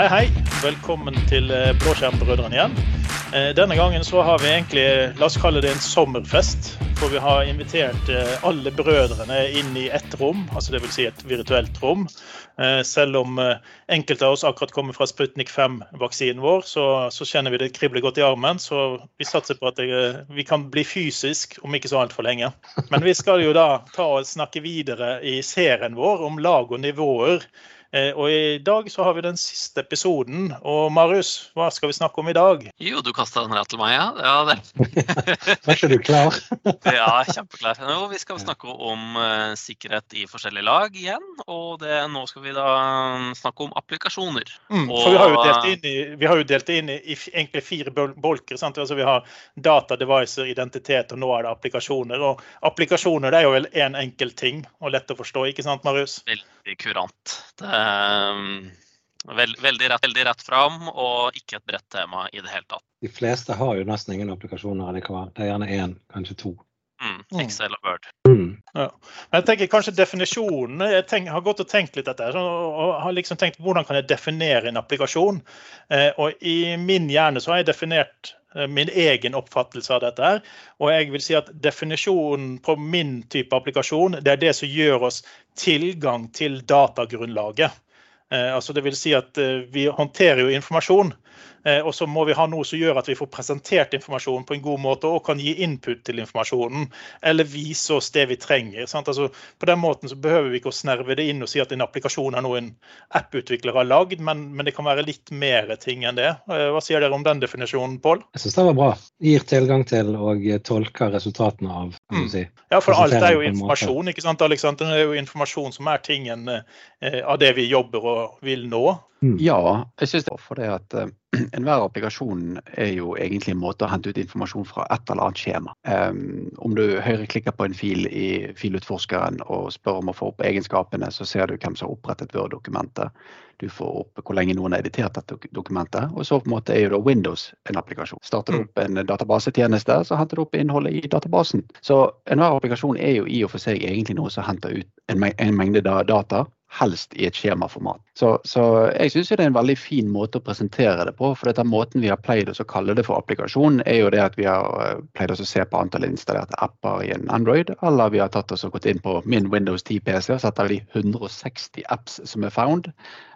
Hei, hei. Velkommen til eh, Blåskjermbrødrene igjen. Eh, denne gangen så har vi egentlig, la oss kalle det en sommerfest. For vi har invitert eh, alle brødrene inn i ett rom, altså dvs. Si et virtuelt rom. Selv om enkelte av oss akkurat kommer fra Sputnik 5-vaksinen vår, så, så, kjenner vi det kribler godt i armen. Så vi satser på at det, vi kan bli fysisk om ikke så altfor lenge. Men vi skal jo da ta og snakke videre i serien vår om lag og nivåer og i dag så har vi den siste episoden. Og Marius, hva skal vi snakke om i dag? Jo, du kasta den rett til meg, ja. ja det. Var ikke du klar? ja, kjempeklar. Nå, vi skal snakke om uh, sikkerhet i forskjellige lag igjen. Og det, nå skal vi da mm, snakke om applikasjoner. Mm, for vi har jo delt inn i, vi har jo delt inn i, i egentlig fire bolker. sant? Altså Vi har data, devices, identitet, og nå er det applikasjoner. Og applikasjoner det er jo vel én en enkel ting og lett å forstå, ikke sant Marius? Veldig kurant. Det Ehm, veld, veldig, rett, veldig rett fram, og ikke et bredt tema i det hele tatt. De fleste har jo nesten ingen applikasjoner likevel. Det er gjerne én, kanskje to. Mm, mm. Excel og Word. Mm. Ja. Jeg tenker kanskje definisjonen, Jeg tenker, har gått og tenkt litt etter og har liksom tenkt hvordan kan jeg definere en applikasjon. Eh, og I min hjerne så har jeg definert min egen oppfattelse av dette. her, Og jeg vil si at definisjonen på min type applikasjon det er det som gjør oss tilgang til datagrunnlaget. Eh, altså det vil si at eh, Vi håndterer jo informasjon, Eh, og så må vi ha noe som gjør at vi får presentert informasjonen på en god måte og kan gi input til informasjonen. Eller vise oss det vi trenger. Altså, på den måten så behøver vi ikke å snerve det inn og si at en applikasjon er noe en apputvikler har lagd, men, men, det kan være litt mer ting enn det. Eh, hva sier dere om den definisjonen, Pål? Jeg syns det var bra. Gir tilgang til og tolker resultatene av. Mm. Si. Ja, for alt er jo informasjon. ikke sant, Alexander? Det er jo informasjon som er tingen eh, av det vi jobber og vil nå. Mm. Ja, jeg syns det. For det at enhver applikasjon er jo egentlig en måte å hente ut informasjon fra et eller annet skjema. Um, om du høyreklikker på en fil i filutforskeren og spør om å få opp egenskapene, så ser du hvem som har opprettet Word-dokumentet. Du får opp hvor lenge noen har editert dette dokumentet. Og så på en måte er jo da Windows en applikasjon. Starter du mm. opp en databasetjeneste, så henter du opp innholdet i databasen. Så enhver applikasjon er jo i og for seg egentlig noe som henter ut en, mengde data helst i et skjemaformat. Så, så jeg syns det er en veldig fin måte å presentere det på. For dette måten vi har pleid å kalle det for applikasjon, er jo det at vi har eh, pleid å se på antall installerte apper i en Android, eller vi har tatt oss og gått inn på min Windows 10 PC og sett av de 160 apps som er found.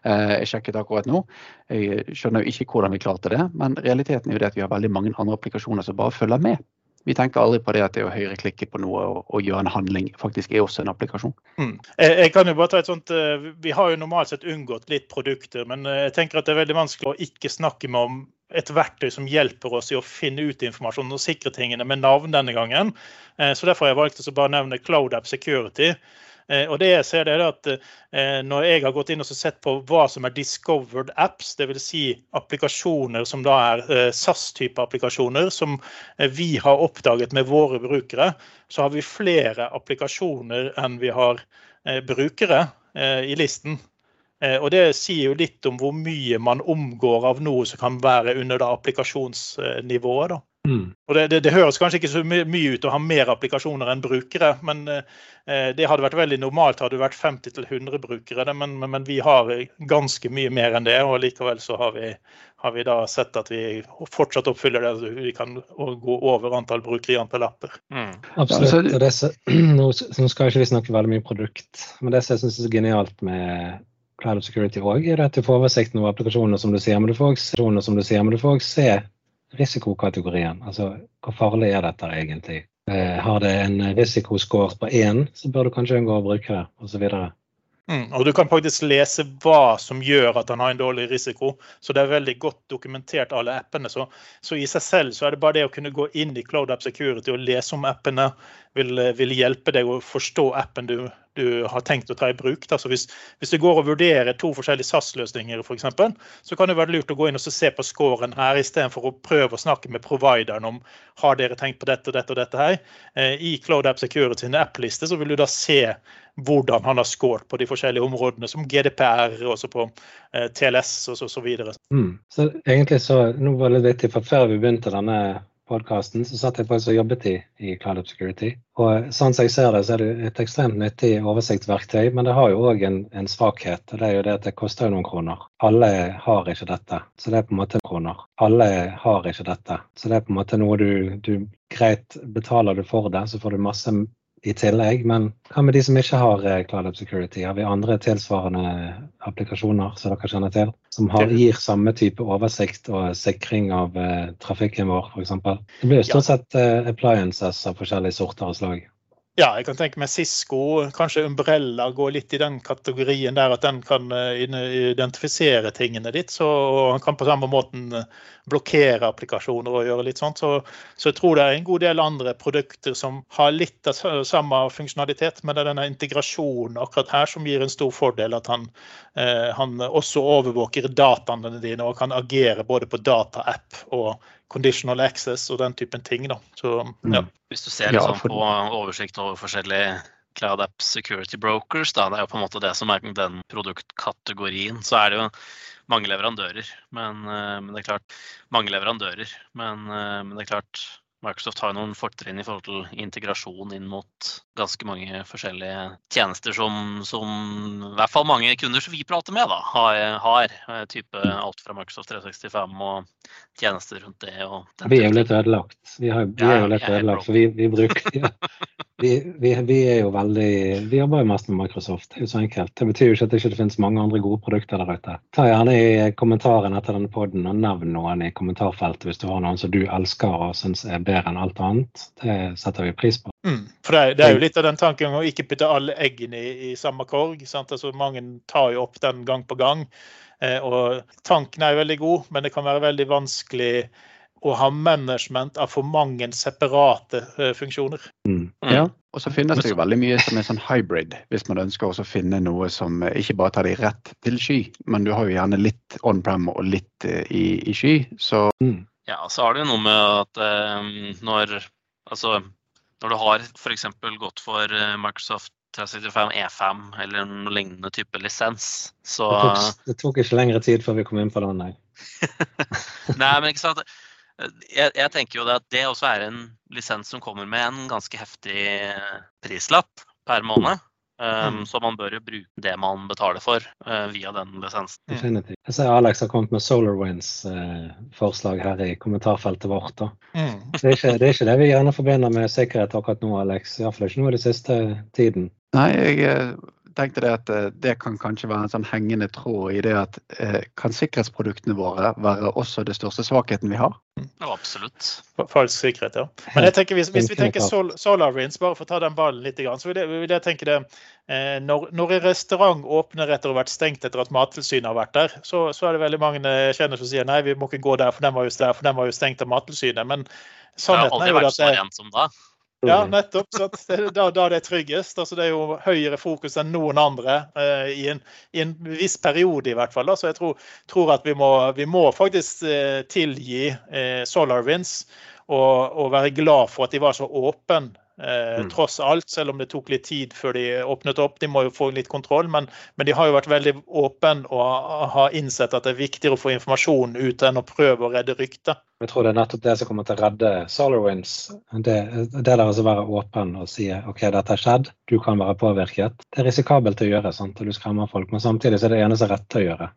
Eh, jeg sjekket akkurat nå. Jeg skjønner jo ikke hvordan vi klarte det, men realiteten er jo det at vi har veldig mange andre applikasjoner som bare følger med. Vi tenker aldri på det at det å høyreklikke på noe og, og, gjøre en handling faktisk er også en applikasjon. Mm. Jeg, jeg, kan jo bare ta et sånt, eh, Vi har jo normalt sett unngått litt produkter, men eh, jeg tenker at det er veldig vanskelig å ikke snakke med om et verktøy som hjelper oss i å finne ut informasjon og sikre tingene med navn denne gangen. Eh, så Derfor har jeg valgt å bare nevne CloudApp Security. Eh, og det jeg ser det er at eh, Når jeg har gått inn og sett på hva som er discovered apps, dvs. Si applikasjoner som da er eh, SAS-type applikasjoner, som vi har oppdaget med våre brukere, så har vi flere applikasjoner enn vi har brukere i listen. Og Det sier jo litt om hvor mye man omgår av noe som kan være under da applikasjonsnivået. da. Mm. Og det, det, det, høres kanskje ikke så mye, mye ut å ha mer applikasjoner enn brukere, men eh, det hadde vært veldig normalt hadde det vært 50-100 brukere. Men, men, men, vi har ganske mye mer enn det, og likevel så har vi, har vi da sett at vi fortsatt oppfyller det. Vi kan gå over antall brukere i antall apper. Mm. Absolutt. og det, nå, nå skal ikke vi snakke veldig mye produkt, men det som jeg syns er genialt med Cloud Security òg, er at du får oversikten over applikasjoner som du sier, men du får også, som du sier, men du får også se risikokategorien. Altså hvor farlig er dette egentlig? Eh, har det en risikoscore på én, så bør du kanskje unngå å bruke det, osv. Mm, og du kan faktisk lese hva som gjør at han har en dårlig risiko. Så det er veldig godt dokumentert, alle appene. Så, så i seg selv så er det bare det å kunne gå inn i Cloud App Security og lese om appene, vil, vil hjelpe deg å forstå appen du, du har tenkt å ta i bruk. Altså hvis, hvis du går og vurderer to forskjellige SAS-løsninger, f.eks., så kan det være lurt å gå inn og se på scoren her, istedenfor å prøve å snakke med provideren om har dere tenkt på dette og dette og dette her. Eh, I Cloud App Security sin app-liste vil du da se hvordan han har scoret på de forskjellige områdene, som GDPR, også på TLS og så, så videre. Mm. Så egentlig så, nå var det litt viktig, for Før vi begynte denne podkasten, så satt jeg faktisk og jobbet i, i Cloud Security. Og sånn som jeg ser det, så er det et ekstremt nyttig oversiktsverktøy, men det har jo òg en, en, svakhet. og Det er jo det at det koster noen kroner. Alle har ikke dette, så det er på en måte kroner. Alle har ikke dette, så det er på en måte noe du, du greit betaler du for det, så får du masse i tillegg. Men hva med de som ikke har eh, Cloud Up Security? Har vi andre tilsvarende applikasjoner som dere kjenner til? Som har, gir samme type oversikt og sikring av uh, trafikken vår, f.eks.? Det blir jo stort sett uh, appliances av forskjellige sorter og slag. Ja, jeg kan tenke meg Cisco, kanskje Umbrella går litt i den kategorien der at den kan identifisere tingene ditt. Så han kan på samme måten blokkere applikasjoner og gjøre litt sånt. Så, så, jeg tror det er en god del andre produkter som har litt av samme funksjonalitet, men det er denne integrasjonen akkurat her som gir en stor fordel. At han, eh, han også overvåker dataene dine og kan agere både på data-app og conditional access og den typen ting. Da. Så, ja. Mm. Hvis du ser liksom på oversikt over forskjellige Cloud App Security Brokers, da, det er jo på en måte det som er den produktkategorien, så er det jo mange leverandører. Men, eh, men, det er klart mange leverandører. Men, eh, men det er klart Microsoft har noen fortrinn i forhold til integrasjon inn mot ganske mange forskjellige tjenester som, som i hvert fall mange kunder som vi prater med, da, har. har eh, type alt fra Microsoft 365 og tjenester rundt det. vi er jo litt ødelagt. Vi, har, vi er jo litt ødelagt, for vi, vi bruker ja. vi, vi, vi, er jo veldig Vi jobber jo mest med Microsoft. Det er jo så enkelt. Det betyr jo ikke at det ikke finnes mange andre gode produkter der ute. Ta gjerne i kommentaren etter denne poden og nevn noen i kommentarfeltet hvis du har noen som du elsker og syns er bedre enn alt annet. Det setter vi pris på. Mm, for det, det, er jo litt av den tanken å ikke putte alle eggene i, i samme korg. Altså, mange tar jo opp den gang på gang. Eh, og tanken er jo veldig god, men det kan være veldig vanskelig å ha management av for mange separate uh, funksjoner. Mm. Ja, og så finnes det jo veldig mye som er sånn hybrid, hvis man ønsker å finne noe som eh, ikke bare tar deg rett til sky, men du har jo gjerne litt on-prem og litt uh, i, i, sky. Så mm. Ja, så har det jo noe med at um, når Altså når du har f.eks. gått for Microsoft 365 E5 eller noen lignende type lisens, så det tok, det tok, ikke lengre tid før vi kom inn på den, nei. nei, men ikke sant jeg, jeg, tenker jo det at det også er en lisens som kommer med en ganske heftig prislapp per måned. Um, mm. Så man bør jo bruke det man betaler for uh, via den lisensen. Definitivt. Jeg ser Alex har kommet med SolarWinds-forslag uh, her i kommentarfeltet vårt. Mm. Det, er ikke, det, er ikke, det vi gjerne forbinder med sikkerhet akkurat nå, Alex. Iallfall ikke nå i den siste tiden. Nei, jeg eh, tenkte det at eh, det kan kanskje være en sånn hengende tråd i det at eh, kan sikkerhetsproduktene våre være også det største svakheten vi har? Ja, absolutt. Falsk sikkerhet, ja. Men jeg tenker, hvis, hvis vi tenker Sol SolarWinds, bare for å ta den ballen litt, så vil jeg, vil jeg tenke det eh, når, når, en restaurant åpner etter å ha vært stengt etter at Mattilsynet har vært der, så, så, er det veldig mange jeg kjenner som sier nei, vi må ikke gå der, for den var jo, der, for den var jo stengt av Mattilsynet. Men sannheten er jo at det, har aldri vært Så det, da, da det er tryggest. Altså, det er jo høyere fokus enn noen andre eh, i, en, i, en, viss periode, i hvert fall. Da. Så jeg tror, tror at vi må, vi må faktisk eh, tilgi eh, SolarWinds og, og, være glad for at de var så åpne mm. Tross alt, selv om det tok litt tid før de åpnet opp. De må jo få litt kontroll, men, men de har jo vært veldig åpne og har innsett at det er viktigere å få informasjon ut enn å prøve å redde ryktet. Jeg tror det er nettopp det som kommer til å redde SolarWinds. Det, det der å være åpen og si OK, dette har skjedd, du kan være påvirket. Det er risikabelt å gjøre, sant? og du skremmer folk, men samtidig så er det eneste rette å gjøre.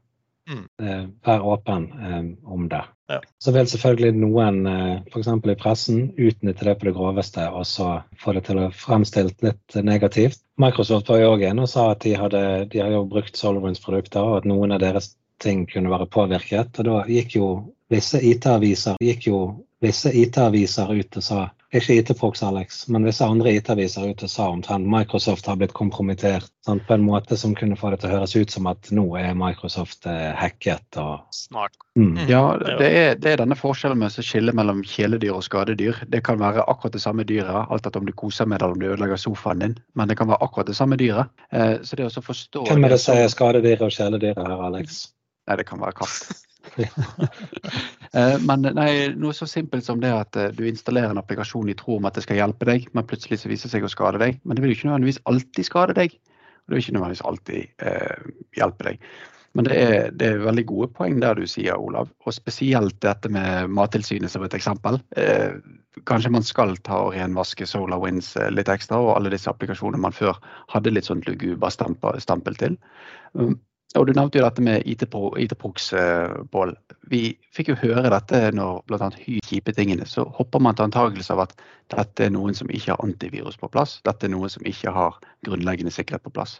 Mm. Eh, vær åpen eh, om det. Ja. Så vil selvfølgelig noen, eh, f.eks. i pressen, utnytte det på det groveste og så få det til å fremstilt litt negativt. Microsoft var jo òg inne og sa at de hadde, de har jo brukt SolarWinds produkter, og at noen av deres ting kunne være påvirket. Og da gikk jo visse IT-aviser IT-aviser ut og sa ikke IT-Prox, Alex, men hvis andre IT-aviser ute sa omtrent Microsoft har blitt kompromittert sant, på en måte som kunne få det til å høres ut som at nå er Microsoft eh, hacket. og Smart. Mm. mm. Ja, det er, det er, denne forskjellen med å skille mellom kjæledyr og skadedyr. Det kan være akkurat det samme dyret, alt etter om du koser med det eller om du ødelegger sofaen din. Men det kan være akkurat det samme dyret. Eh, så det å forstå Hvem er det som er skadedyret og kjæledyret her, Alex? Nei, det kan være katt. Eh, men nei, noe så simpelt som det at eh, du installerer en applikasjon i tro om at det skal hjelpe deg, men plutselig så viser det seg å skade deg. Men det vil jo ikke nødvendigvis alltid skade deg. Og det vil ikke nødvendigvis alltid eh, hjelpe deg. Men det er, det er, veldig gode poeng der du sier, Olav. Og spesielt dette med Mattilsynet som et eksempel. Eh, kanskje man skal ta og renvaske SolarWinds eh, litt ekstra, og alle disse applikasjonene man før hadde litt sånn luguba stempel til. Og Du nevnte jo dette med IT-prox, Pål. Vi fikk jo høre dette når bl.a. Hy kjipe tingene. Så hopper man til antakelse av at dette er noen som ikke har antivirus på plass. Dette er noen som ikke har grunnleggende sikkerhet på plass.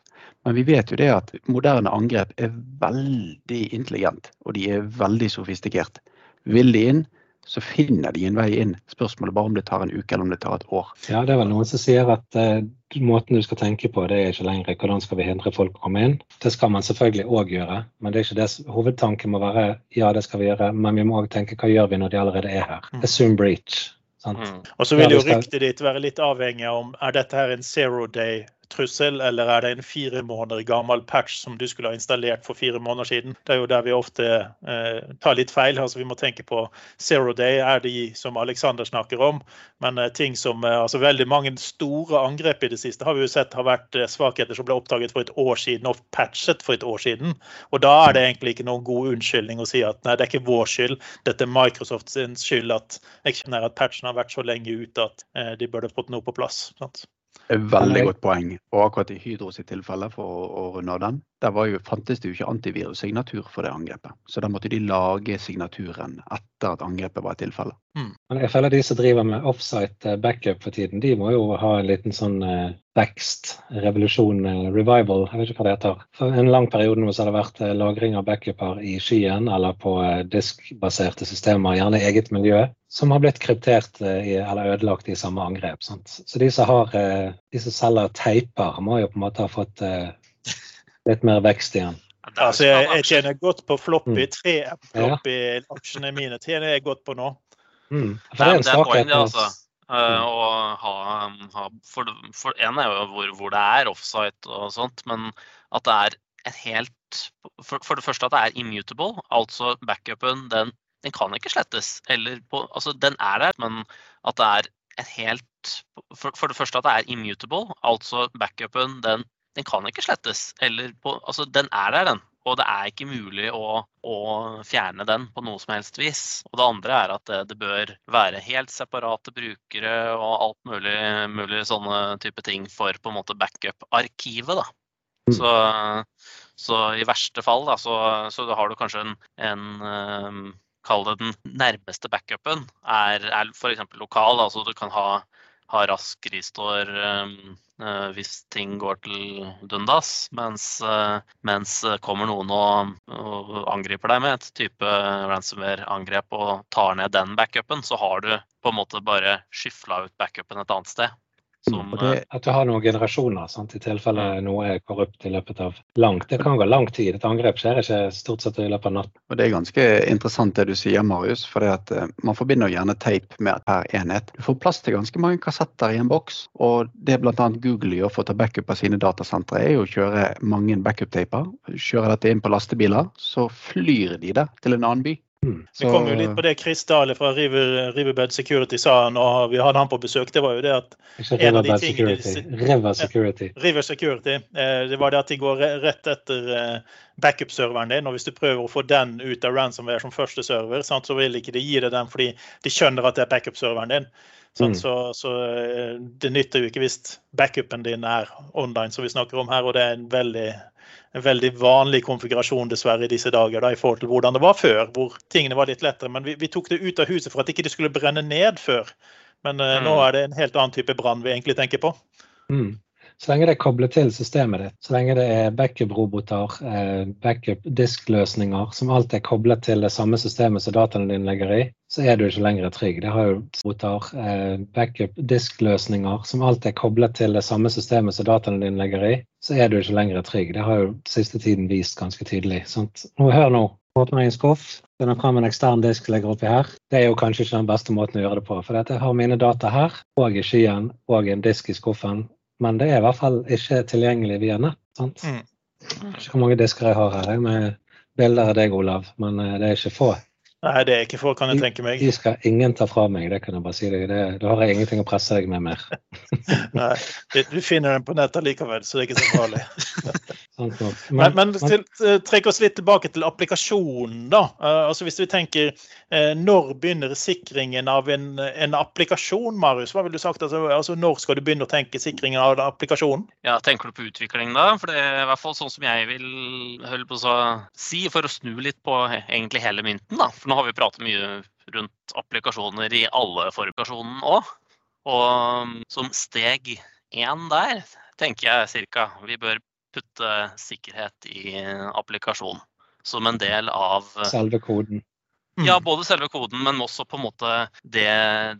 Men vi vet jo det at moderne angrep er veldig intelligent, og de er veldig sofistikert. Vil de inn, så finner de en vei inn. Spørsmålet bare om det tar en uke eller om det tar et år. Ja, Det er vel noen som sier at uh, måten du skal tenke på, det er ikke lenger hvordan skal vi hindre folk å komme inn. Det skal man selvfølgelig òg gjøre, men det er ikke det hovedtanken må være ja, det skal vi gjøre, men vi må òg tenke hva gjør vi når de allerede er her. Mm. Assume breach. Mm. Og så vil jo ryktet ditt være litt avhengig av om er dette her en zero day trussel, eller er det en fire måneder gammel patch som du skulle ha installert for fire måneder siden? Det er jo der vi ofte eh, tar litt feil. altså Vi må tenke på zero day er de som Alexander snakker om. Men eh, ting som eh, altså Veldig mange store angrep i det siste har vi jo sett har vært eh, svakheter som ble oppdaget for et år siden og patchet for et år siden. Og da er det egentlig ikke noen god unnskyldning å si at nei, det er ikke vår skyld, dette er Microsofts skyld at, at patchen har vært så lenge ute at eh, de burde fått noe på plass. Sant? Veldig godt poeng. Og akkurat i Hydro sitt tilfelle, for å, å runde av den, der jo, fantes det jo ikke antivirussignatur for det angrepet. Så da måtte de lage signaturen etter at angrepet var et tilfelle. Mm. Men jeg føler de som driver med offsite eh, backup for tiden, de må jo ha en liten sånn eh, vekst, revolusjon, eh, revival, jeg vet ikke hva det heter. For en lang periode nå så har det vært lagring av backuper i skyen eller på diskbaserte systemer, gjerne i eget miljø, som har blitt kryptert eh, eller ødelagt i samme angrep. Sant? Så de som, har, de som selger teiper, må jo på en måte ha fått litt mer vekst igjen. Altså, jeg, jeg tjener godt på floppy. Mm. Tre floppy-aksjene mine tjener jeg godt på nå. Mm. For det er, en er altså. Uh, å ha, ha for, for, en er jo hvor, hvor, det er offsite og sånt, men at det er et helt for, for, det første at det er immutable, altså backupen den, den kan ikke slettes. Eller på, altså den er der, men at det er et helt for, for, det første at det er immutable, altså backupen den den kan ikke slettes. På, altså, den er der, den. Og det er ikke mulig å, å, fjerne den på noe som helst vis. Og det andre er at det, det bør være helt separate brukere og alt mulig, mulig sånne type ting for på en måte backup-arkivet. da. Mm. Så, så, i verste fall da, så, så har du kanskje en, en um, Kall det den nærmeste backupen er, er f.eks. lokal. altså Du kan ha ha rask restore uh, hvis ting går til dundas. Mens, øh, mens kommer noen og, og, angriper deg med et type ransomware-angrep og tar ned den backupen, så har du på en måte bare skyfla ut backupen et annet sted. Som, det, eh, at du har noen generasjoner, sant? i tilfelle mm. noe er korrupt i løpet av langt. Det kan gå lang tid. Et angrep skjer ikke stort sett i løpet av natten. Og Det er ganske interessant det du sier, Marius. For det at uh, man forbinder gjerne tape med per enhet. Du får plass til ganske mange kassetter i en boks. Og det bl.a. Google gjør for å ta backup av sine datasentre, er jo å kjøre mange backup-taper. Kjører dette inn på lastebiler, så flyr de det til en annen by. Mm. Vi kom jo litt på det Chris Dahle fra River, Riverbed Security sa når vi hadde han på besøk. Det var jo det at en av de tingene River Security. River Security. Eh, det var det at de går rett etter eh, backup-serveren din. og Hvis du prøver å få den ut av ransomware som første server, så vil ikke de gi deg den fordi de skjønner at det er backup-serveren din. Mm. Så, så, eh, det nytter jo ikke hvis backupen din er online, som vi snakker om her. Og det er en veldig en veldig vanlig konfigurasjon dessverre i disse dager da, i forhold til hvordan det var før, hvor tingene var litt lettere. Men vi, vi tok det ut av huset for at ikke det skulle brenne ned før. Men uh, mm. nå er det en helt annen type brann vi egentlig tenker på. Mm. Så lenge det er koblet til systemet ditt, så lenge det er backup-roboter, backup-disk-løsninger, som alt er koblet til det samme systemet som dataene dine ligger i, så er du ikke lenger trygg. Det har jo roboter, backup-disk-løsninger, som alt er koblet til det samme systemet som dataene dine ligger i, så er du ikke lenger trygg. Det har jo siste tiden vist ganske tydelig. Sant? Nå, hør nå. Åpner jeg en skuff, finner fram en ekstern disk legger oppi her. Det er jo kanskje ikke den beste måten å gjøre det på. For jeg har mine data her, og i skyen, og en disk i skuffen, men det er i hvert fall ikke tilgjengelig via nett. sant? Mm. Ikke hvor mange disker jeg har her med bilder av deg, Olav, men eh, det er ikke få. Nei, det er ikke få, kan jeg tenke meg. De skal ingen ta fra meg, det kan jeg bare si deg. Da har jeg ingenting å presse deg med mer. Nei, du finner den på nettet likevel, så det er ikke så farlig. Men, men, men til, trekk oss litt tilbake til applikasjonen. da. Uh, altså Hvis vi tenker uh, når begynner sikringen av en, en, applikasjon, Marius? Hva vil du sagt? Altså, altså, Når skal du begynne å tenke sikringen av applikasjonen? Ja, Tenker du på utviklingen da? For det er i hvert fall sånn som jeg vil holde på å si, for å snu litt på egentlig hele mynten. da. For nå har vi pratet mye rundt applikasjoner i alle forplikasjonen òg. Og um, som steg én der tenker jeg cirka vi bør putte sikkerhet i applikasjonen som en del av Selve koden. Ja, både selve koden, men også på en måte det,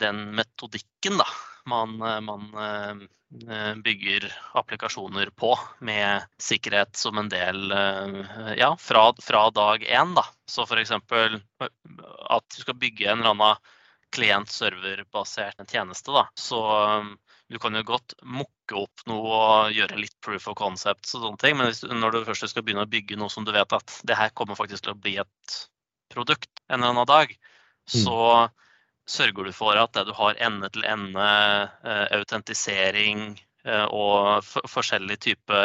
den metodikken da, man, man, eh, bygger applikasjoner på, med sikkerhet som en del ja, fra, fra dag én. Da. Så f.eks. at du skal bygge en eller annen klient-server-basert tjeneste, da. Så du kan jo godt mukke opp noe og gjøre litt proof of concept og sånne ting, men hvis, når du først skal begynne å bygge noe som du vet at det her kommer faktisk til å bli et produkt en eller annen dag, mm. så sørger du for at det du har ende-til-ende eh, autentisering eh, og forskjellig type,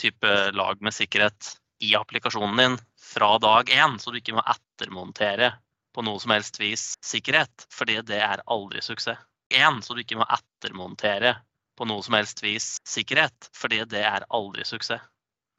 type, lag med sikkerhet i applikasjonen din fra dag én, så du ikke må ettermontere på noe som helst vis sikkerhet, fordi det er aldri suksess. Én, så du ikke må ettermontere på noe som helst vis sikkerhet. Fordi det er aldri suksess.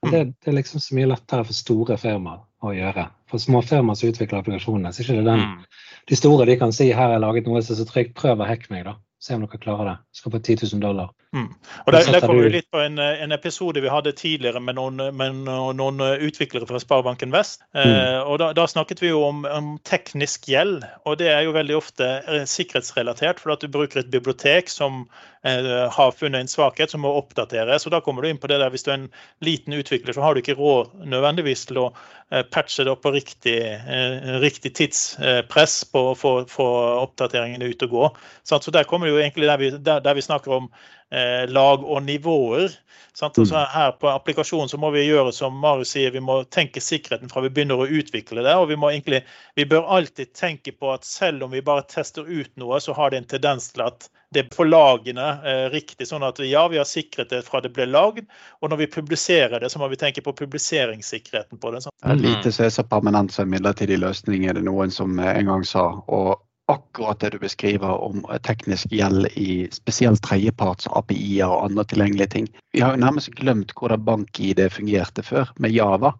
Det, det, er liksom så mye lettere for store firmaer å gjøre. For små firmaer som utvikler applikasjonene, så er ikke det den. Mm. De store de kan si her har jeg laget noe, så trygt, prøv å hacke meg, da. Se om dere klarer det. Skal få 10 000 dollar. Mm. Og Der, der kommer vi litt på en, en, episode vi hadde tidligere med noen, med noen utviklere fra Sparebanken Vest. Mm. Eh, og da, da, snakket vi jo om, om, teknisk gjeld. Og det er jo veldig ofte eh, sikkerhetsrelatert, for at du bruker et bibliotek som eh, har funnet en svakhet som må oppdateres. og Da kommer du inn på det der hvis du er en liten utvikler, så har du ikke råd nødvendigvis til å eh, patche det opp på riktig, eh, riktig tidspress på å få, få oppdateringene ut og gå. Så der kommer jo egentlig der vi, der, der vi snakker om eh, lag og nivåer. Sant? Altså mm. her på applikasjonen så må vi gjøre som Marius sier, vi må tenke sikkerheten fra vi begynner å utvikle det. Og vi, må egentlig, vi bør alltid tenke på at selv om vi bare tester ut noe, så har det en tendens til at det er på lagene eh, riktig. Sånn at ja, vi har sikret det fra det ble lagd, og når vi publiserer det, så må vi tenke på publiseringssikkerheten på det. Sånn. Er lite som er så permanent som en midlertidig løsning, er det noen som en gang sa. og akkurat det du beskriver om teknisk gjeld i spesielt tredjeparts API-er og andre tilgjengelige ting. Vi har jo nærmest glemt hvordan bank-ID fungerte før, med Java.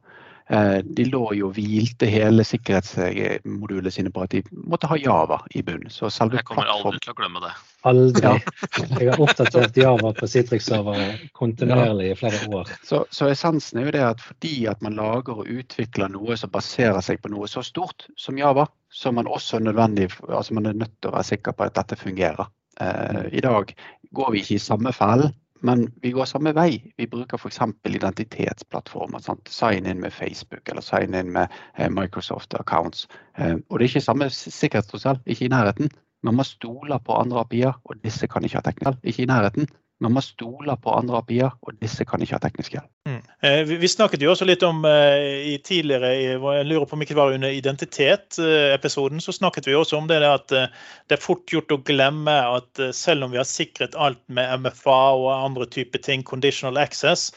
Eh, de lå jo og hvilte hele sikkerhetsmodulet sine på at de måtte ha Java i bunnen. Jeg kommer aldri til å glemme det. Aldri. Jeg har oppdatert Java på Citrix-servere kontinuerlig i flere år. Så, så, essensen er jo det at fordi at man lager og utvikler noe som baserer seg på noe så stort som Java, så er man også nødvendig, altså man er nødt til å være sikker på at dette fungerer. Uh, I dag går vi ikke i samme fellen. Men vi går samme vei. Vi bruker f.eks. identitetsplattformer. Sant? Sign in med Facebook eller sign in med eh, Microsoft accounts. Eh, og det er ikke samme sikkerhetstrussel, ikke i nærheten. Man må stole på andre API-er, og disse kan ikke ha teknikal, Ikke i nærheten. Man må stole på andre API-er, og disse kan ikke ha teknisk hjelp. Mm. Eh, vi snakket jo også litt om eh, i tidligere, jeg lurer på om ikke det var under identitet-episoden, så snakket vi også om det at eh, det er fort gjort å glemme at selv om vi har sikret alt med MFA og andre typer ting, conditional access,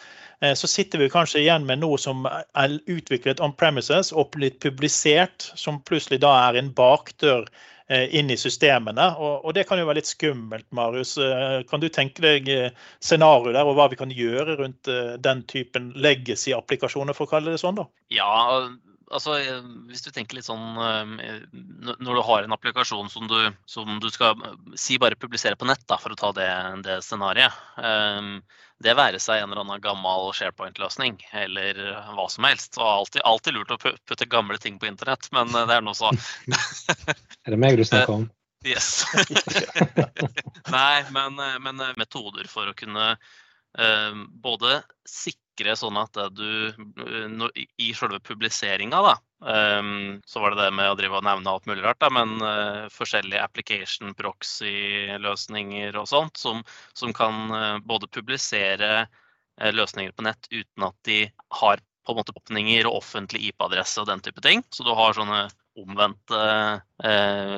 så sitter vi kanskje igjen med noe som er utviklet on premises og blitt publisert, som plutselig da er en bakdør Eh, inn i systemene. Og, det kan jo være litt skummelt, Marius. Eh, kan du tenke deg scenarioet der, og hva vi kan gjøre rundt den typen legacy-applikasjoner, for å kalle det sånn? da? Ja, altså hvis du tenker litt sånn Når du har en applikasjon som du, som du skal si bare publisere på nett, da, for å ta det, det scenarioet. Det være seg en eller annen gammel SharePoint-løsning eller hva som helst. Og alltid, alltid lurt å putte gamle ting på internett, men eh, det er nå så. er det meg du snakker om? Yes. Nei, men, eh, men, eh, metoder for å kunne både sikre sånn at du i selve publiseringa, Um, så var det det med å drive og nevne alt mulig rart, da, men uh, forskjellige application proxy-løsninger og sånt, som, som kan uh, både publisere uh, løsninger på nett uten at de har på en måte åpninger og offentlig IP-adresse og den type ting. Så du har sånne omvendte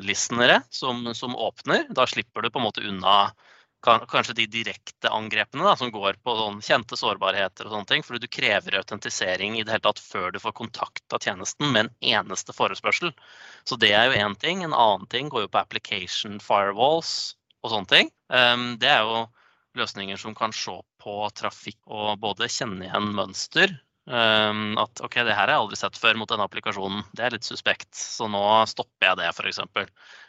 listenere som, som, åpner. Da slipper du på en måte unna kanskje de direkte angrepene da, som går på sånn kjente sårbarheter og sånne ting. Fordi du krever autentisering i det hele tatt før du får kontakt av tjenesten med en eneste forespørsel. Så det er jo én ting. En annen ting går jo på application firewalls og sånne ting. Um, det er jo løsninger som kan se på trafikk og både kjenne igjen mønster Um, at OK, det her har jeg aldri sett før mot denne applikasjonen. Det er litt suspekt, så nå stopper jeg det, f.eks.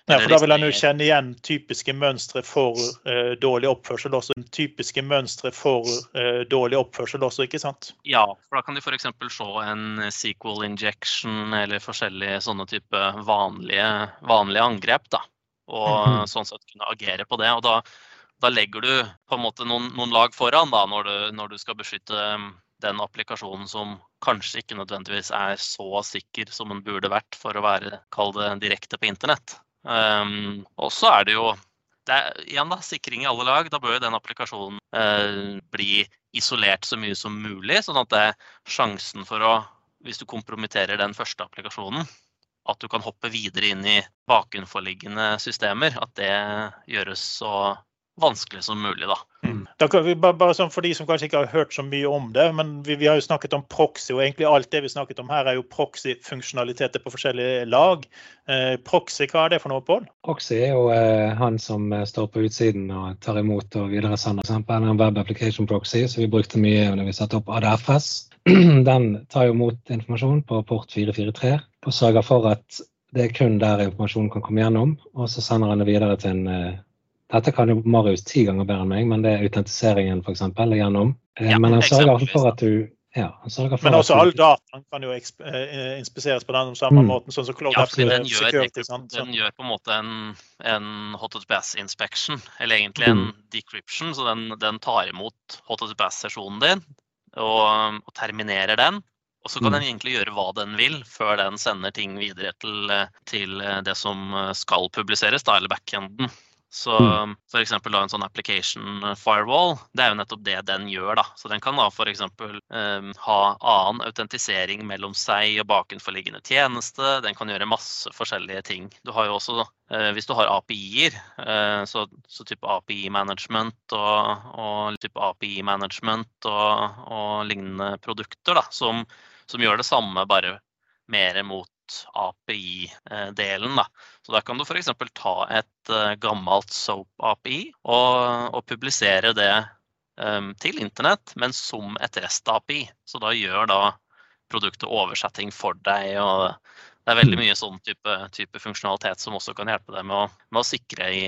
Ja, for da vil han jo kjenne igjen typiske mønstre for uh, dårlig oppførsel også. Typiske mønstre for uh, dårlig oppførsel også, ikke sant? Ja, for da kan de f.eks. se en sequel injection eller forskjellige sånne type vanlige, vanlige angrep. da, Og mm -hmm. sånn sett kunne agere på det. og da da legger du på en måte noen, noen lag foran da, når du, når du skal beskytte den applikasjonen som kanskje ikke nødvendigvis er så sikker som den burde vært for å være, kall det, direkte på internett. Um, og så er det jo det er, igjen da, sikring i alle lag. Da bør jo den applikasjonen uh, bli isolert så mye som mulig. Sånn at det er sjansen for å, hvis du kompromitterer den første applikasjonen, at du kan hoppe videre inn i bakenforliggende systemer. At det gjøres så vanskelig som mulig. da. Mm. da vi, bare, sånn For de som kanskje ikke har hørt så mye om det, men vi, vi, har jo snakket om proxy, og egentlig alt det vi snakket om her er jo proxy-funksjonaliteter på forskjellige lag. Eh, proxy, hva er det for noe, Pål? Proxy er jo eh, han som eh, står på utsiden og tar imot og videresender Eksempel en web application proxy, som vi brukte mye når vi satte opp ADFS. Den tar jo imot informasjon på port 443 og sørger for at det er kun der informasjonen kan komme gjennom, og så sender han det videre til en eh, dette kan jo Marius ti ganger bedre enn meg, men det er autentiseringen f.eks. gjennom. Eh, ja, men han sørger for at du ja, Men også all dataen kan jo eh, inspiseres på den samme mm. måten. sånn som Cloud ja, den, gjør, security, den gjør på en måte en, en HTTPS inspection, eller egentlig en mm. decryption. Så den, den tar imot HTTPS-sesjonen din og, og, terminerer den. Og så kan mm. den egentlig gjøre hva den vil før den sender ting videre til, til det som skal publiseres, da, eller backenden. Så mm. f.eks. en sånn application firewall, det er jo nettopp det den gjør. da. Så den kan da f.eks. Um, ha annen autentisering mellom seg og bakenforliggende tjeneste. Den kan gjøre masse forskjellige ting. Du har jo også, uh, hvis du har API-er, uh, så, så, type API-management og, og, type API-management og, og, lignende produkter da, som, som gjør det samme, bare mer mot API-delen. Så Da kan du f.eks. ta et uh, gammelt SOAP-API og, og, publisere det um, til internett, men som et REST-API. Så da gjør da produktet oversetting for deg. og Det er veldig mye sånn type, type funksjonalitet som også kan hjelpe deg med å, med å, sikre i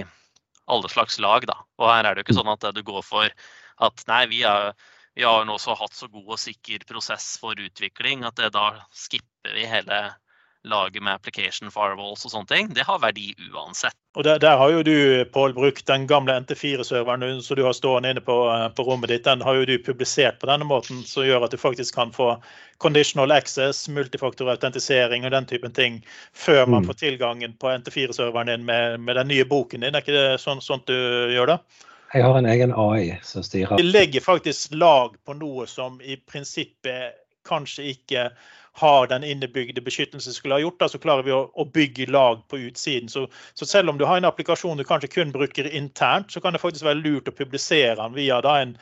alle slags lag. Da. Og her er det jo ikke sånn at du går for at nei, vi har, vi har nå også hatt så god og sikker prosess for utvikling at det, da skipper vi hele lage med application firewalls og sånne ting, det har verdi uansett. Og Der, der har jo du Paul, brukt den gamle NT4-serveren som du har stående inne på, eh, på, rommet ditt. Den har jo du publisert på denne måten, som gjør at du faktisk kan få conditional access, multifaktorautentisering og den typen ting før man mm. får tilgangen på NT4-serveren din med, med, den nye boken din. Er ikke det sånn, sånt du gjør det? Jeg har en egen AI som styrer. Vi legger faktisk lag på noe som i prinsippet kanskje ikke har den innebygde beskyttelsen skulle ha gjort, da, så klarer vi å, å bygge lag på utsiden. Så, så, selv om du har en applikasjon du kanskje kun bruker internt, så kan det faktisk være lurt å publisere den via da, en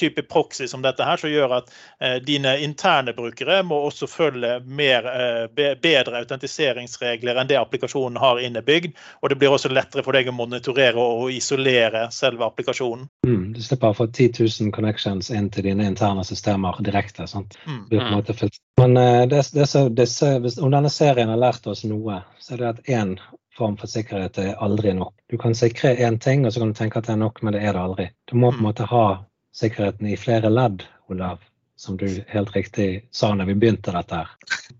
type proxy som dette her, som gjør at eh, dine interne brukere må også følge mer, eh, bedre autentiseringsregler enn det applikasjonen har innebygd. Og det blir også lettere for deg å monitorere og isolere selve applikasjonen. Mm, du slipper å få 10 000 connections inn til dine interne systemer direkte. sant? Mm. Men eh, det, det, det, om denne serien har lært oss noe, så er det at én form for sikkerhet er aldri nok. Du kan sikre én ting, og så kan du tenke at det er nok, men det er det aldri. Du må på en mm. måte ha sikkerheten i flere ledd, Olav, som du helt riktig sa når vi begynte dette her.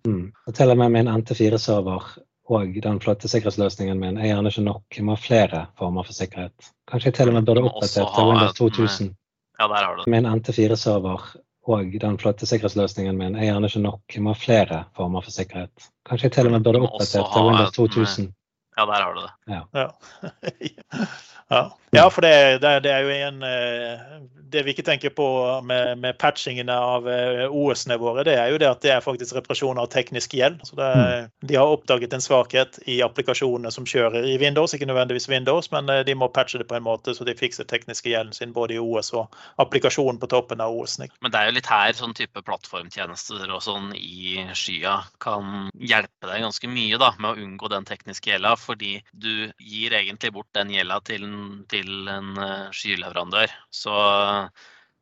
Mm. Og til og med min NT4-server og den flotte sikkerhetsløsningen min er gjerne ikke nok. Jeg må ha flere former for sikkerhet. Kanskje jeg til og med burde oppdatert til Windows 2000. Ja, der har du det. Min NT4-server og den flotte sikkerhetsløsningen min er gjerne ikke nok. Vi må ha flere former for sikkerhet. Kanskje jeg til og med burde oppdatert til Windows 2000. Ja, der har du det. Ja, ja. ja. ja for det, det, det, er jo en eh, det vi ikke tenker på med, med patchingene av eh, OS-ene våre, det er jo det at det er faktisk reparasjon av teknisk gjeld. Så det, mm. De har oppdaget en svakhet i applikasjonene som kjører i Windows, ikke nødvendigvis Windows, men de må patche det på en måte så de fikser tekniske gjelden sin både i OS og applikasjonen på toppen av OS. -en. Men det er jo litt her sånn type plattformtjenester og sånn i skya kan hjelpe deg ganske mye da, med å unngå den tekniske gjelda, fordi du gir egentlig bort den gjelda til, til en skyleverandør. Så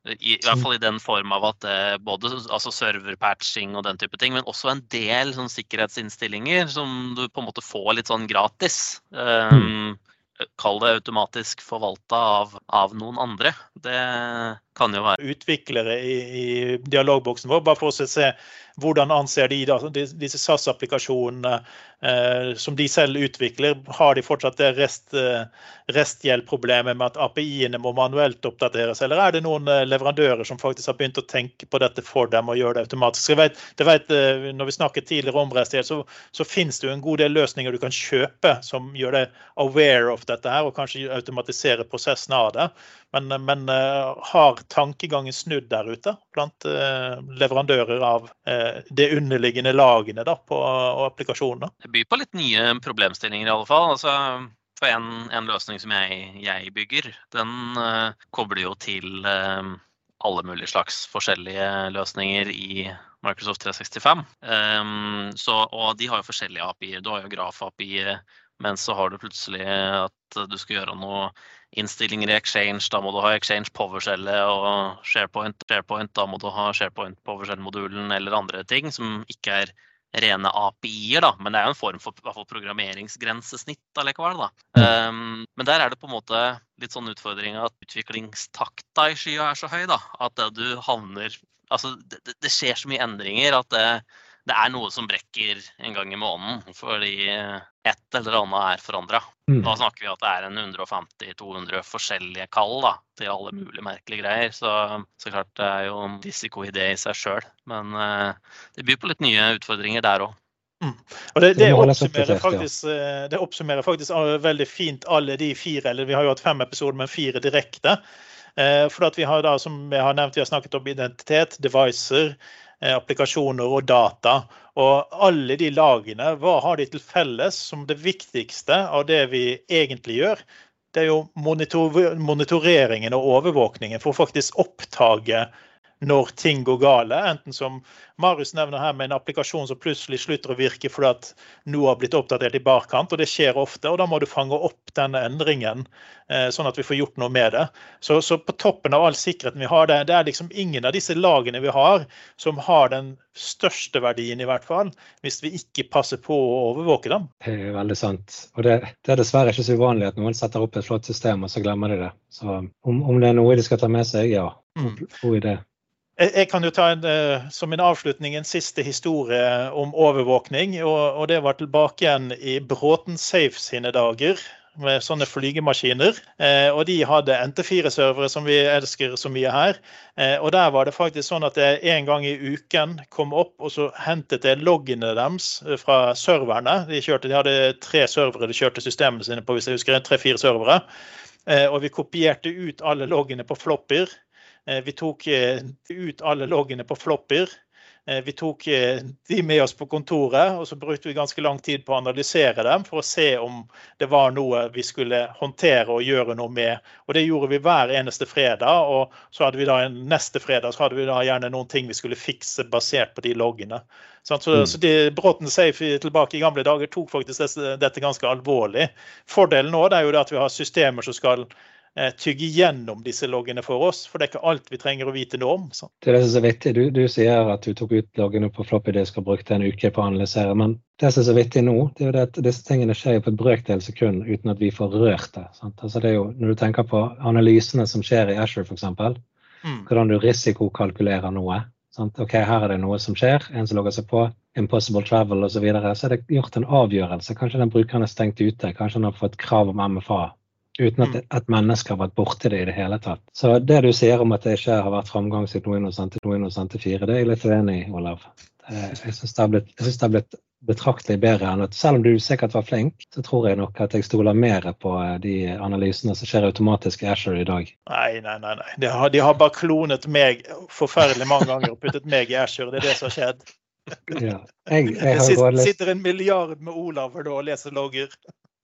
i, i, hvert fall i den form av at det både altså serverpatching og den type ting, men også en del sånn sikkerhetsinnstillinger som du på en måte får litt sånn gratis. Um, Kall det automatisk forvalta av, av, noen andre. Det kan jo være Utviklere i, i dialogboksen vår, bare for å se hvordan anser de da, disse SAS-applikasjonene eh, som de selv utvikler? Har de fortsatt det rest, eh, restgjeldproblemet med at API-ene må manuelt oppdateres, eller er det noen eh, leverandører som faktisk har begynt å tenke på dette for dem og gjøre det automatisk? Jeg vet, det vet, eh, når vi snakket tidligere om restgjeld, så, så finnes det jo en god del løsninger du kan kjøpe som gjør deg aware of dette her, og kanskje automatisere prosessen av det. Men, men har tankegangen snudd der ute blant leverandører av det underliggende lagene da, på applikasjonene? Det byr på litt nye problemstillinger i alle fall. Altså, for en, en, løsning som jeg, jeg bygger, den uh, kobler jo til uh, alle mulige slags forskjellige løsninger i Microsoft 365. Um, så, og de har jo forskjellige API-er. Du har jo Graf-API-er, men så har du plutselig at du skal gjøre noen innstillinger i Exchange. Da må du ha Exchange PowerShellet og SharePoint. SharePoint. Da må du ha SharePoint PowerShell-modulen eller andre ting som ikke er rene API-er, da. Men det er jo en form for, for programmeringsgrensesnitt allikevel, da. Um, men der er det på en måte litt sånn utfordring at utviklingstakta i skya er så høy, da. At du havner Altså, det, det skjer så mye endringer at det, det er noe som brekker en gang i måneden. Fordi et eller annet er forandra. Mm. Da snakker vi at det er en 150-200 forskjellige kall da, til alle mulige merkelige greier. Så, så klart det er jo en risikoidé i seg sjøl. Men uh, det byr på litt nye utfordringer der òg. Mm. Og det, det, oppsummerer faktisk, eh, det, oppsummerer faktisk, veldig fint alle de fire, eller vi har jo hatt fem episoder, men fire direkte. Eh, for at vi har da, som jeg har nevnt, vi har snakket om identitet, devicer, Eh, applikasjoner og data. Og alle de lagene, hva har de til felles som det viktigste av det vi egentlig gjør? Det er jo monitor monitoreringen og overvåkningen for å faktisk oppdage når ting går gale. Enten som Marius nevner her med en applikasjon som plutselig slutter å virke fordi at noe har blitt oppdatert i barkant, og det skjer ofte. og Da må du fange opp denne endringen, eh, sånn at vi får gjort noe med det. Så, så på toppen av all sikkerheten vi har, det, det, er liksom ingen av disse lagene vi har som har den største verdien, i hvert fall, hvis vi ikke passer på å overvåke dem. Det er veldig sant. Og det, det er dessverre ikke så uvanlig at noen setter opp et flott system, og så glemmer de det. Så om, om det er noe de skal ta med seg, ja. Mm. God idé. Jeg kan jo ta en, eh, som en avslutning en siste historie om overvåkning. Og, det var tilbake igjen i Bråten Safe sine dager med sånne flygemaskiner. Eh, og de hadde NT4-servere, som vi elsker så mye her. Eh, og der var det faktisk sånn at jeg en gang i uken kom opp og så hentet jeg loggene deres fra serverne. De, kjørte, de hadde tre servere de kjørte systemene sine på, hvis jeg husker tre-fire servere. Og vi kopierte ut alle loggene på flopper Eh, vi tok eh, ut alle loggene på flopper. Eh, vi tok de med oss på kontoret, og så brukte vi ganske lang tid på å analysere dem for å se om det var noe vi skulle håndtere og gjøre noe med. Og Det gjorde vi hver eneste fredag. og så hadde vi da Neste fredag så hadde vi da gjerne noen ting vi skulle fikse basert på de loggene. Så, mm. så de, Bråten Safe tilbake i gamle dager tok faktisk dette, ganske alvorlig. Fordelen nå er jo at vi har systemer som skal Eh, tygge gjennom disse loggene for oss. For det er ikke alt vi trenger å vite noe om. Så. Det er det som er så vittig. Du, du, sier at du tok ut loggene på floppy disk og brukte en uke på å analysere. Men det som er så vittig nå, det er jo det at disse tingene skjer på et brøkdel sekund uten at vi får rørt det. Altså det jo, når du tenker på analysene som skjer i Asher f.eks., mm. hvordan du risikokalkulerer noe. Sant? Ok, Her er det noe som skjer, en som logger seg på, impossible travel osv. Så, videre, så er det gjort en avgjørelse. Kanskje den brukeren er stengt ute, kanskje han har fått krav om MFA uten at mm. et menneske har vært borti det i det hele tatt. Så det du sier om at det ikke har vært framgang siden Windows NT4, det er jeg litt uenig i, Olav. Jeg syns det har blitt betraktelig bedre enn at selv om du sikkert var flink, så tror jeg nok at jeg stoler mer på eh, de analysene som skjer automatisk i Asher i dag. Nei, nei, nei. nei. De, har, de har bare klonet meg forferdelig mange ganger og puttet meg i Asher. Det er det som har skjedd. Ja. Jeg, jeg det sitter, sitter, en milliard med Olav og leser logger.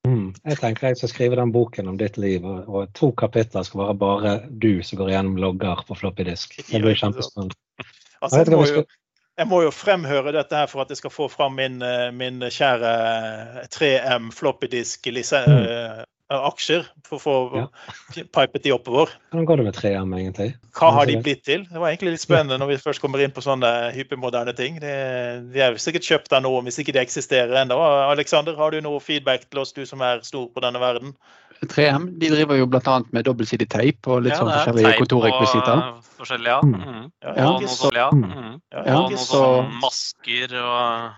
Mm. Jeg tenker jeg skal skrive den boken om ditt liv, og, og to kapitler skal være bare du som går gjennom logger på floppy disk. Det blir kjempespennende. Altså, jeg, må jo, jeg, må jo, fremhøre dette her for at jeg skal få fram min, eh, min kjære 3M floppy disk mm aksjer for å få ja. pipet de oppover. Hvordan går det med 3M, egentlig? Hva har de blitt til? Det var egentlig litt spennende når vi først kommer inn på sånne hypermoderne ting. De, de er sikkert kjøpt av noen hvis ikke de eksisterer ennå. Alexander, har du noe feedback til oss, du som er stor på denne verden? 3M de driver jo bl.a. med dobbeltsidig teip og litt ja, sånn forskjellige kontorrekvisitter. Forskjellige, ja. Mm. Ja, ja. Og noe sånn, ja. Mm. ja. Og noe sånn masker og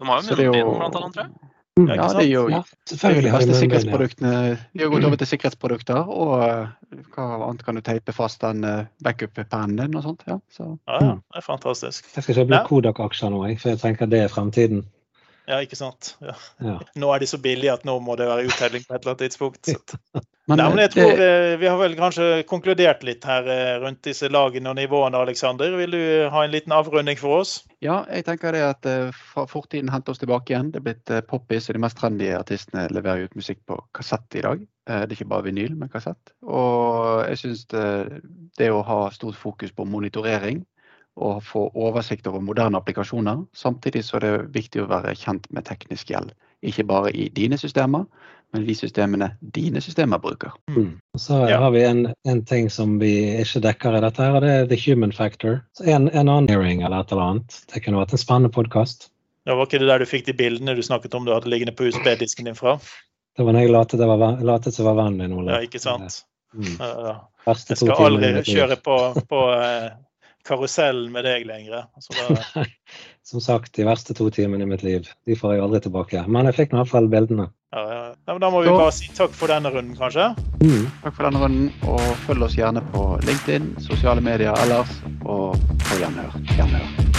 De har jo munnbind, blant annet, tror jeg. Mm. Ja, det er jo ja, selvfølgelig har sikkerhetsproduktene. De har gått over til sikkerhetsprodukter. Og eh, hva annet kan du teipe fast den eh, backup-pennen din og sånt. Ja, så. ja, ja, det er fantastisk. Jeg skal kjøpe ja. Kodak-aksjer nå, for jeg tenker det er fremtiden. Ja, ikke sant. Ja. Ja. Nå er de så billige at nå må det være uttelling på et eller annet tidspunkt. men, Nei, men jeg tror det... Eh, vi har vel kanskje konkludert litt her rundt disse lagene og nivåene, Aleksander. Vil du ha en liten avrunding for oss? Ja, jeg tenker det at fortiden henter oss tilbake igjen. Det er blitt poppis, og de mest trendy artistene leverer ut musikk på kassett i dag. Det er ikke bare vinyl, men kassett. Og jeg syns det, det, å ha stort fokus på monitorering og få oversikt over moderne applikasjoner, samtidig så er det viktig å være kjent med teknisk gjeld. Ikke bare i dine systemer, men de systemene dine systemer bruker. Mm. Så ja. har vi en, en, ting som vi ikke dekker i dette, her, og det er the human factor. Så en, en annen hearing eller et eller annet. Det kunne vært en spennende podkast. Ja, var ikke det der du fikk de bildene du snakket om du hadde liggende på USB-disken din fra? Det var når jeg latet var være vennen din, Ole. Ja, ikke sant. Mm. Uh, Jeg skal aldri kjøre på, på uh, karusellen med deg lenger. Det... Som sagt, de verste to timene i mitt liv. De får jeg aldri tilbake. Men jeg fikk i hvert fall bildene. Ja, ja. ja da må vi bare si takk for denne runden, kanskje. Mm. Takk for denne runden, og følg oss gjerne på LinkedIn, sosiale medier ellers, og på gjenhør. gjenhør.